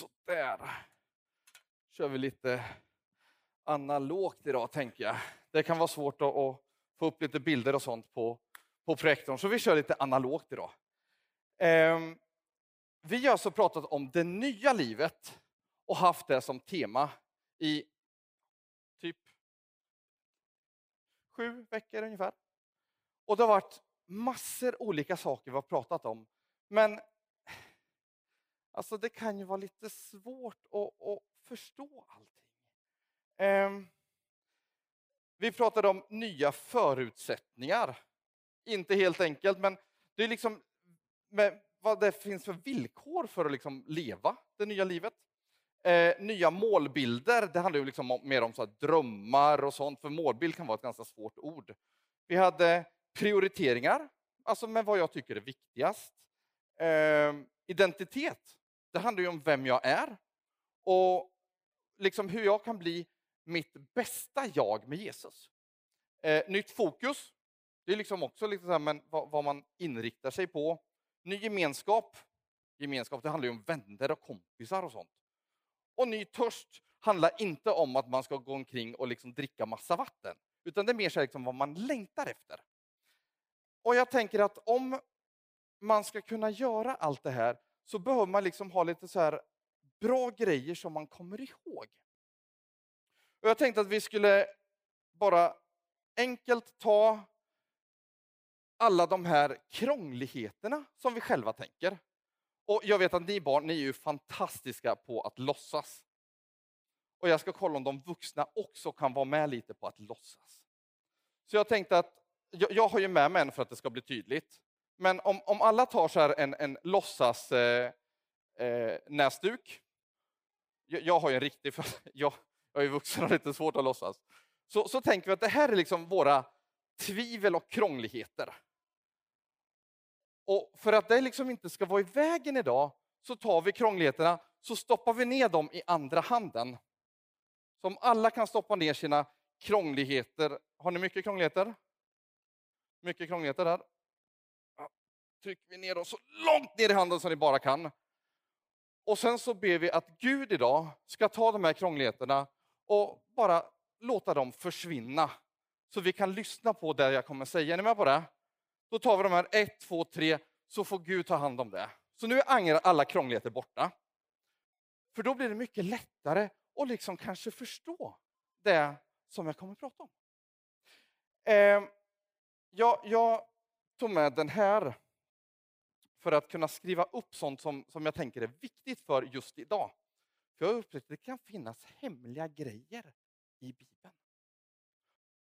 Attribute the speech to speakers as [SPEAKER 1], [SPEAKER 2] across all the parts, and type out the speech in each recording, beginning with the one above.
[SPEAKER 1] Sådär. kör vi lite analogt idag, tänker jag. Det kan vara svårt att, att få upp lite bilder och sånt på, på projektorn, så vi kör lite analogt idag. Ehm, vi har alltså pratat om det nya livet och haft det som tema i typ sju veckor ungefär. Och det har varit massor olika saker vi har pratat om. Men alltså det kan ju vara lite svårt att, att förstå allting. Eh, vi pratade om nya förutsättningar. Inte helt enkelt, men det är liksom med vad det finns för villkor för att liksom leva det nya livet. Eh, nya målbilder, det handlar ju liksom om, mer om så drömmar och sånt, för målbild kan vara ett ganska svårt ord. Vi hade prioriteringar, alltså med vad jag tycker är viktigast. Eh, identitet, det handlar ju om vem jag är och liksom hur jag kan bli mitt bästa jag med Jesus. Eh, nytt fokus, det är liksom också lite så här, men vad, vad, man inriktar sig på. Ny gemenskap, gemenskap det handlar ju om vänner och kompisar och sånt. Och ny törst handlar inte om att man ska gå omkring och liksom dricka massa vatten, utan det är mer så liksom vad man längtar efter. Och jag tänker att om man ska kunna göra allt det här så behöver man liksom ha lite så här bra grejer som man kommer ihåg. Och jag tänkte att vi skulle bara enkelt ta alla de här krångligheterna som vi själva tänker. Och jag vet att ni barn, ni är ju fantastiska på att låtsas. Och jag ska kolla om de vuxna också kan vara med lite på att låtsas. Så jag tänkte att, jag, jag har ju med mig en för att det ska bli tydligt. Men om, om alla tar så här en, en låtsas eh, eh, näsduk. Jag, jag, har ju en riktig, för jag, jag är vuxen och har lite svårt att låtsas. Så, så tänker vi att det här är liksom våra tvivel och krångligheter. Och för att det liksom inte ska vara i vägen idag så tar vi krångligheterna så stoppar vi ner dem i andra handen. Så om alla kan stoppa ner sina krångligheter. Har ni mycket krångligheter? Mycket krångligheter där. Trycker vi ner dem så långt ner i handen som ni bara kan. Och sen så ber vi att Gud idag ska ta de här krångligheterna och bara låta dem försvinna. Så vi kan lyssna på det jag kommer säga. Är ni med på det? Då tar vi de här ett, två, tre, så får Gud ta hand om det. Så nu är alla krångligheter borta. För då blir det mycket lättare att liksom kanske förstå det som jag kommer att prata om. Eh, jag, jag tog med den här för att kunna skriva upp sånt som, som jag tänker är viktigt för just idag. För jag har upptäckt att det kan finnas hemliga grejer i Bibeln.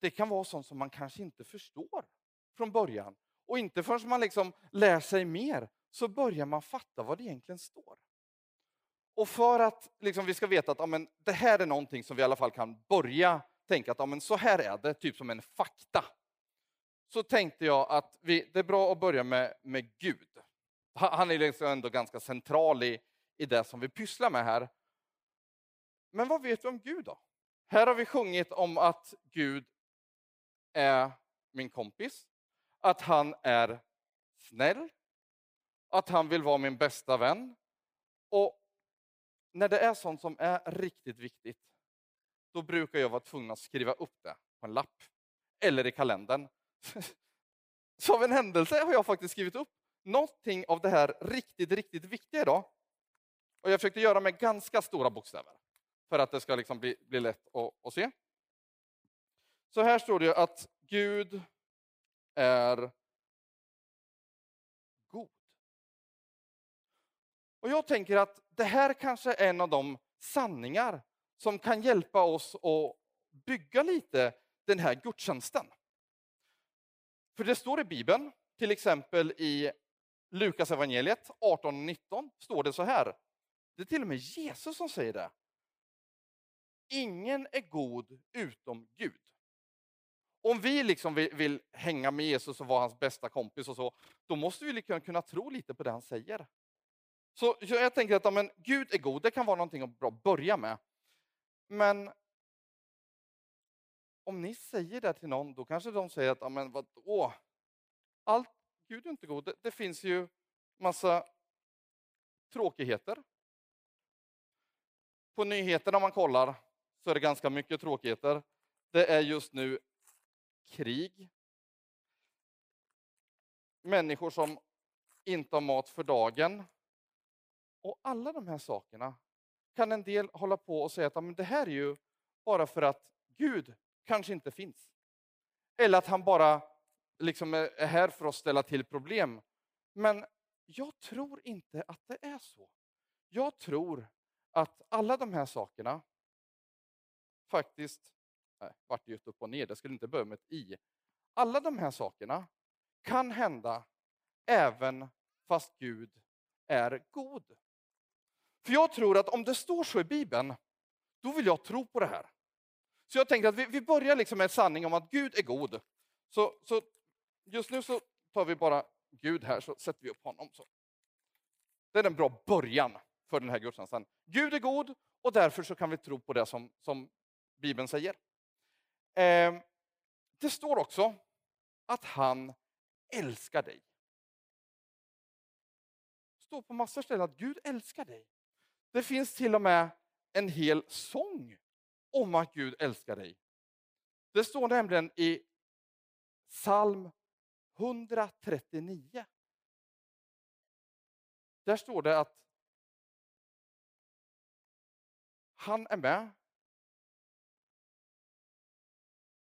[SPEAKER 1] Det kan vara sånt som man kanske inte förstår från början. Och inte förrän man liksom lär sig mer så börjar man fatta vad det egentligen står. Och för att liksom vi ska veta att ja, men, det här är någonting som vi i alla fall kan börja tänka att ja, men, så här är det, typ som en fakta. Så tänkte jag att vi, det är bra att börja med, med Gud. Han är liksom ändå ganska central i, i det som vi pysslar med här. Men vad vet vi om Gud då? Här har vi sjungit om att Gud är min kompis, att han är snäll, att han vill vara min bästa vän. Och när det är sånt som är riktigt viktigt, då brukar jag vara tvungen att skriva upp det på en lapp eller i kalendern. Så av en händelse har jag faktiskt skrivit upp någonting av det här riktigt, riktigt viktiga idag. Och jag försökte göra med ganska stora bokstäver för att det ska liksom bli, bli lätt att, att se. Så här står det att Gud är god. Och jag tänker att det här kanske är en av de sanningar som kan hjälpa oss att bygga lite den här gudstjänsten. För det står i Bibeln, till exempel i Lukas evangeliet 18-19 står det så här. Det är till och med Jesus som säger det. Ingen är god utom Gud. Om vi liksom vill, vill, hänga med Jesus och vara hans bästa kompis och så, då måste vi liksom kunna tro lite på det han säger. Så, så jag tänker att ja, men, Gud är god, det kan vara någonting att bra börja med. Men om ni säger det till någon, då kanske de säger att ja, men, vadå? allt Gud är inte god. Det, det finns ju massa tråkigheter. på nyheterna om man kollar så är det ganska mycket tråkigheter. Det är just nu krig. Människor som inte har mat för dagen. Och alla de här sakerna kan en del hålla på och säga att men det här är ju bara för att Gud kanske inte finns. Eller att han bara liksom är här för att ställa till problem. Men jag tror inte att det är så. Jag tror att alla de här sakerna faktiskt, nej, vart det upp och ner, det skulle inte börja med ett i. Alla de här sakerna kan hända även fast Gud är god. För jag tror att om det står så i Bibeln, då vill jag tro på det här. Så jag tänker att vi, vi börjar liksom med sanning om att Gud är god. Så, så just nu så tar vi bara Gud här, så sätter vi upp honom. Så. Det är en bra början för den här gudstjänsten. Gud är god och därför så kan vi tro på det som, som Bibeln säger. Eh, det står också att han älskar dig. Det står på massor ställen att Gud älskar dig. Det finns till och med en hel sång om att Gud älskar dig. Det står nämligen i psalm 139. Där står det att han är med.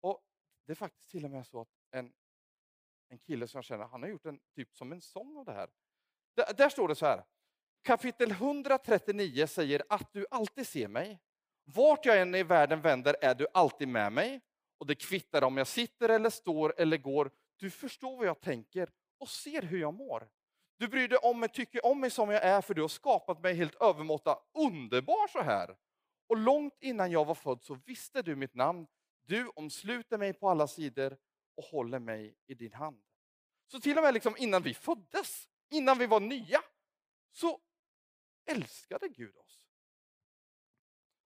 [SPEAKER 1] Och Det är faktiskt till och med så att en, en kille som jag känner, han har gjort en typ som en sång av det här. Där, där står det så här. Kapitel 139 säger att du alltid ser mig. Vart jag än i världen vänder är du alltid med mig. Och det kvittar om jag sitter eller står eller går. Du förstår vad jag tänker och ser hur jag mår. Du bryr dig om mig, tycker om mig som jag är för du har skapat mig helt övermåtta underbar så här. Och långt innan jag var född så visste du mitt namn. Du omsluter mig på alla sidor och håller mig i din hand. Så till och med liksom innan vi föddes, innan vi var nya, så älskade Gud oss.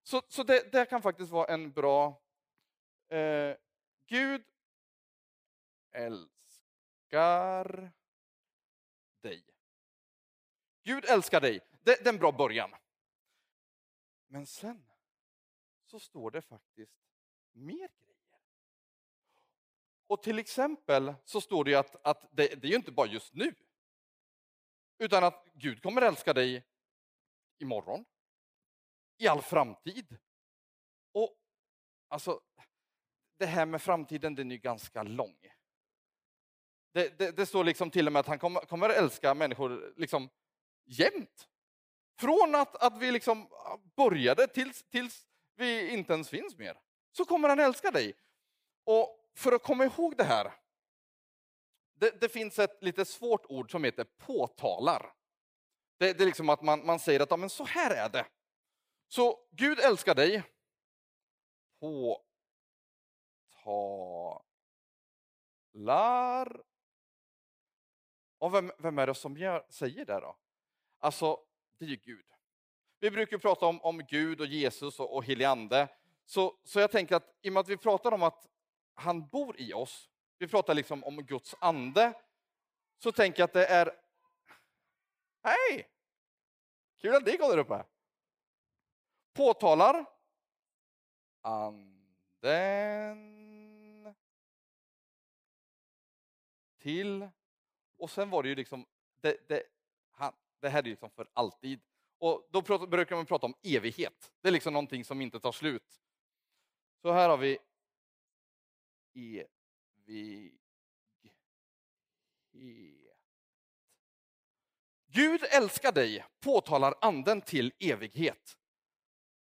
[SPEAKER 1] Så, så det, det kan faktiskt vara en bra... Eh, Gud älskar dig. Gud älskar dig. Det, det är en bra början. Men sen så står det faktiskt mer grejer. Och till exempel så står det att, att det, det är ju inte bara just nu. Utan att Gud kommer älska dig imorgon, i all framtid. Och alltså, det här med framtiden den är ju ganska lång. Det, det, det, står liksom till och med att han kommer, kommer älska människor liksom jämt. Från att, att vi liksom ah, började tills, tills vi inte ens finns mer, så kommer han älska dig. Och för att komma ihåg det här, det, det finns ett lite svårt ord som heter påtalar. Det, det är liksom att man, man säger att ja, men så här är det. Så Gud älskar dig. Påtalar. Och vem, vem är det som gör, säger det då? Alltså, det är ju Gud. Vi brukar prata om, om Gud och Jesus och, och Ande. Så, så jag tänker att i och med att vi pratar om att han bor i oss, vi pratar liksom om Guds ande, så tänker jag att det är... Hej! Kul att ni går där uppe. Påtalar anden till... Och sen var det ju liksom... Det, det, han, det här är liksom för alltid. Och då pratar, brukar man prata om evighet. Det är liksom någonting som inte tar slut. Så här har vi evighet. Gud älskar dig, påtalar anden till evighet.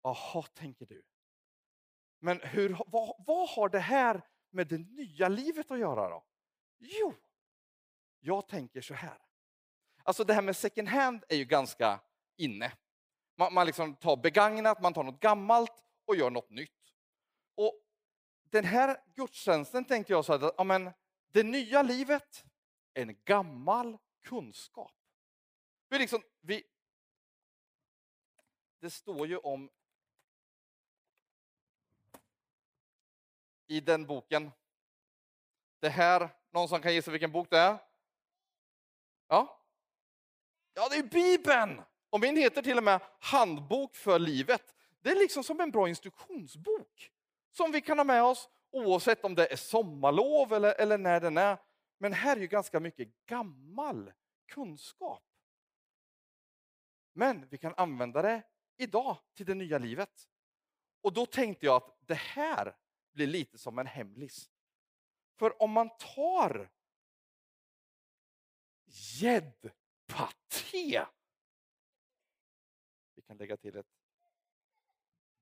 [SPEAKER 1] Jaha, tänker du. Men hur, vad, vad har det här med det nya livet att göra då? Jo, jag tänker så här. Alltså det här med second hand är ju ganska inne. Man, man liksom tar begagnat, man tar något gammalt och gör något nytt. Och den här gudstjänsten tänkte jag så att ja, men, det nya livet är en gammal kunskap. Vi liksom, vi, det står ju om i den boken. Det här, någon som kan gissa vilken bok det är? Ja, ja det är Bibeln! Och min heter till och med Handbok för livet. Det är liksom som en bra instruktionsbok som vi kan ha med oss oavsett om det är sommarlov eller, eller när den är. Men här är ju ganska mycket gammal kunskap. Men vi kan använda det idag till det nya livet. Och då tänkte jag att det här blir lite som en hemlis. För om man tar gäddpaté. Vi kan lägga till ett.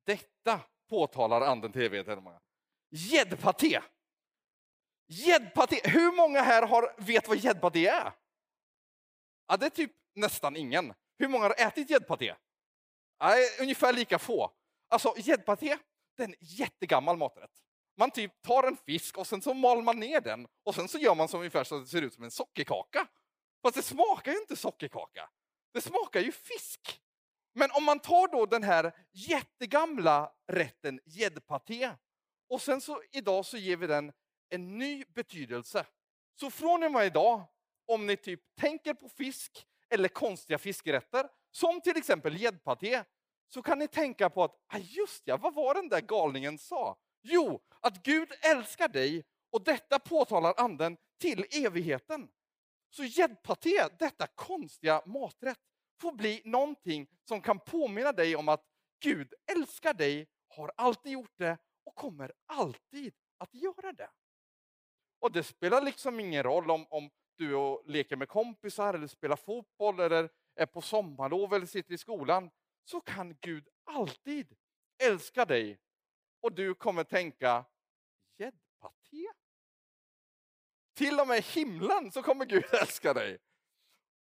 [SPEAKER 1] Detta påtalar anden TV. Gäddpaté. Gäddpaté. Hur många här har, vet vad gäddpaté är? Ja, det är typ nästan ingen. Hur många har ätit gäddpaté? Ja, ungefär lika få. Alltså gäddpaté, det är en jättegammal maträtt. Man typ tar en fisk och sen så mal man ner den och sen så gör man som ungefär så att det ser ut som en sockerkaka. Fast det smakar ju inte sockerkaka. Det smakar ju fisk. Men om man tar då den här jättegamla rätten gäddpaté och sen så idag så ger vi den en ny betydelse. Så från och med idag, om ni typ tänker på fisk eller konstiga fiskrätter, som till exempel gäddpaté, så kan ni tänka på att, ah just ja, vad var den där galningen sa? Jo, att Gud älskar dig och detta påtalar anden till evigheten. Så gäddpaté, detta konstiga maträtt, får bli någonting som kan påminna dig om att Gud älskar dig, har alltid gjort det och kommer alltid att göra det. Och det spelar liksom ingen roll om, om du och leker med kompisar eller spelar fotboll eller är på sommarlov eller sitter i skolan så kan Gud alltid älska dig och du kommer tänka gäddpaté? Till och med i himlen så kommer Gud älska dig.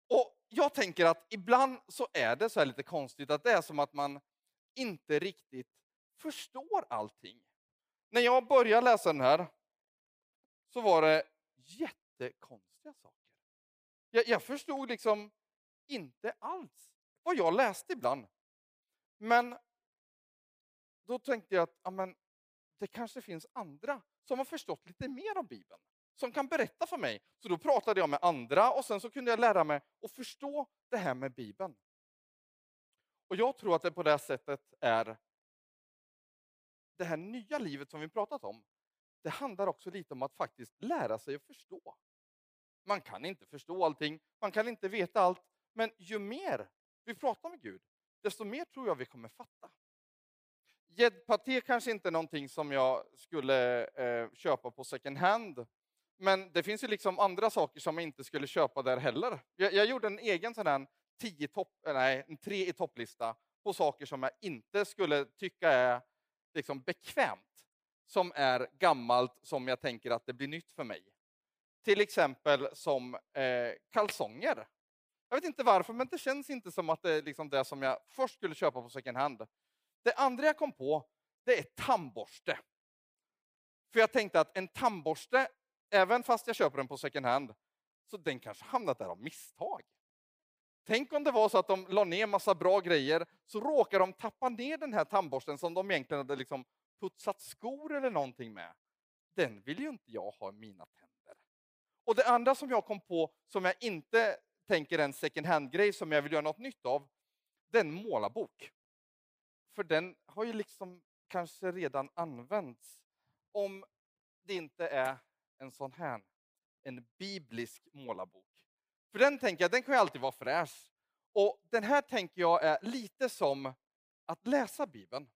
[SPEAKER 1] Och jag tänker att ibland så är det så här lite konstigt att det är som att man inte riktigt förstår allting. När jag började läsa den här så var det jättekonstiga saker. Jag, jag förstod liksom inte alls vad jag läste ibland. Men då tänkte jag att amen, det kanske finns andra som har förstått lite mer av Bibeln. Som kan berätta för mig. Så då pratade jag med andra och sen så kunde jag lära mig att förstå det här med Bibeln. Och jag tror att det på det sättet är det här nya livet som vi pratat om. Det handlar också lite om att faktiskt lära sig att förstå. Man kan inte förstå allting, man kan inte veta allt. Men ju mer vi pratar med Gud, desto mer tror jag vi kommer fatta. Gäddpaté kanske inte är någonting som jag skulle eh, köpa på second hand. Men det finns ju liksom andra saker som jag inte skulle köpa där heller. Jag, jag gjorde en egen sån här tio topp, nej, en tre i topplista på saker som jag inte skulle tycka är liksom bekvämt. Som är gammalt, som jag tänker att det blir nytt för mig. Till exempel som eh, kalsonger. Jag vet inte varför, men det känns inte som att det är liksom det som jag först skulle köpa på second hand. Det andra jag kom på, det är tandborste. För jag tänkte att en tandborste, även fast jag köper den på second hand, så den kanske hamnat där av misstag. Tänk om det var så att de la ner massa bra grejer, så råkar de tappa ner den här tandborsten som de egentligen hade liksom putsat skor eller någonting med. Den vill ju inte jag ha i mina tänder. Och det andra som jag kom på, som jag inte tänker en second hand-grej som jag vill göra något nytt av, det är en målarbok. För den har ju liksom kanske redan använts. Om det inte är en sån här, en biblisk målarbok. För den tänker jag, den kan ju alltid vara fräsch. Och den här tänker jag är lite som att läsa Bibeln.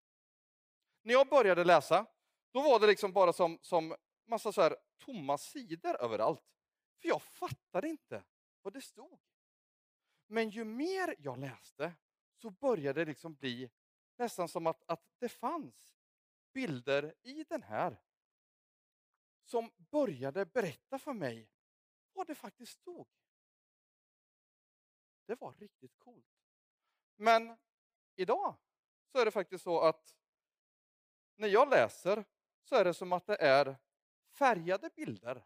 [SPEAKER 1] När jag började läsa, då var det liksom bara som, som massa så här tomma sidor överallt. För jag fattade inte vad det stod. Men ju mer jag läste så började det liksom bli nästan som att, att det fanns bilder i den här som började berätta för mig vad det faktiskt stod. Det var riktigt coolt. Men idag så är det faktiskt så att när jag läser så är det som att det är färgade bilder.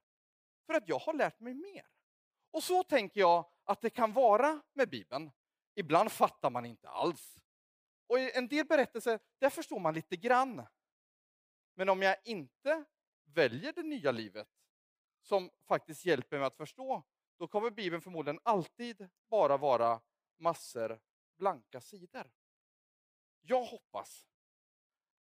[SPEAKER 1] För att jag har lärt mig mer. Och så tänker jag att det kan vara med Bibeln. Ibland fattar man inte alls. Och i en del berättelser, där förstår man lite grann. Men om jag inte väljer det nya livet som faktiskt hjälper mig att förstå, då kommer Bibeln förmodligen alltid bara vara massor blanka sidor. Jag hoppas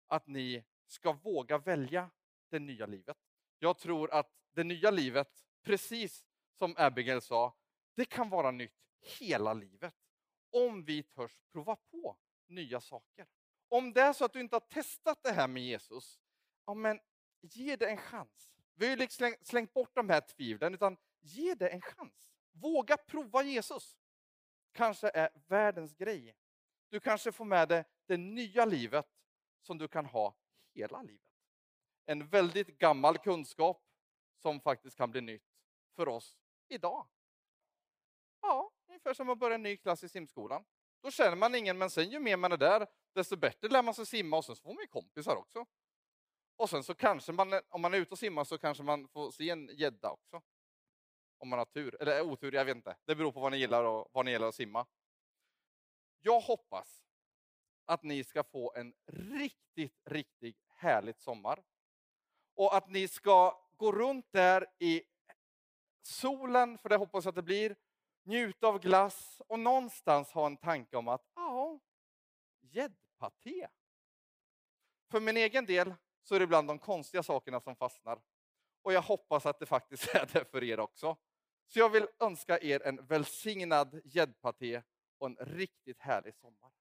[SPEAKER 1] att ni ska våga välja det nya livet. Jag tror att det nya livet, precis som Abigail sa, det kan vara nytt hela livet. Om vi törs prova på nya saker. Om det är så att du inte har testat det här med Jesus, ja men ge det en chans. Vi har ju liksom slängt bort de här tvivlen, utan ge det en chans. Våga prova Jesus. Kanske är världens grej. Du kanske får med dig det nya livet som du kan ha hela livet. En väldigt gammal kunskap som faktiskt kan bli nytt för oss idag. Ja, ungefär som att börja en ny klass i simskolan. Då känner man ingen, men sen ju mer man är där, desto bättre lär man sig simma och sen så får man ju kompisar också. Och sen så kanske man, om man är ute och simmar så kanske man får se en gädda också. Om man har tur, eller otur, jag vet inte. Det beror på vad ni gillar och vad ni gillar att simma. Jag hoppas att ni ska få en riktigt, riktigt härligt sommar. Och att ni ska gå runt där i solen, för det hoppas jag att det blir, njuta av glass och någonstans ha en tanke om att ja, gäddpaté. För min egen del så är det ibland de konstiga sakerna som fastnar. Och jag hoppas att det faktiskt är det för er också. Så jag vill önska er en välsignad gäddpaté och en riktigt härlig sommar.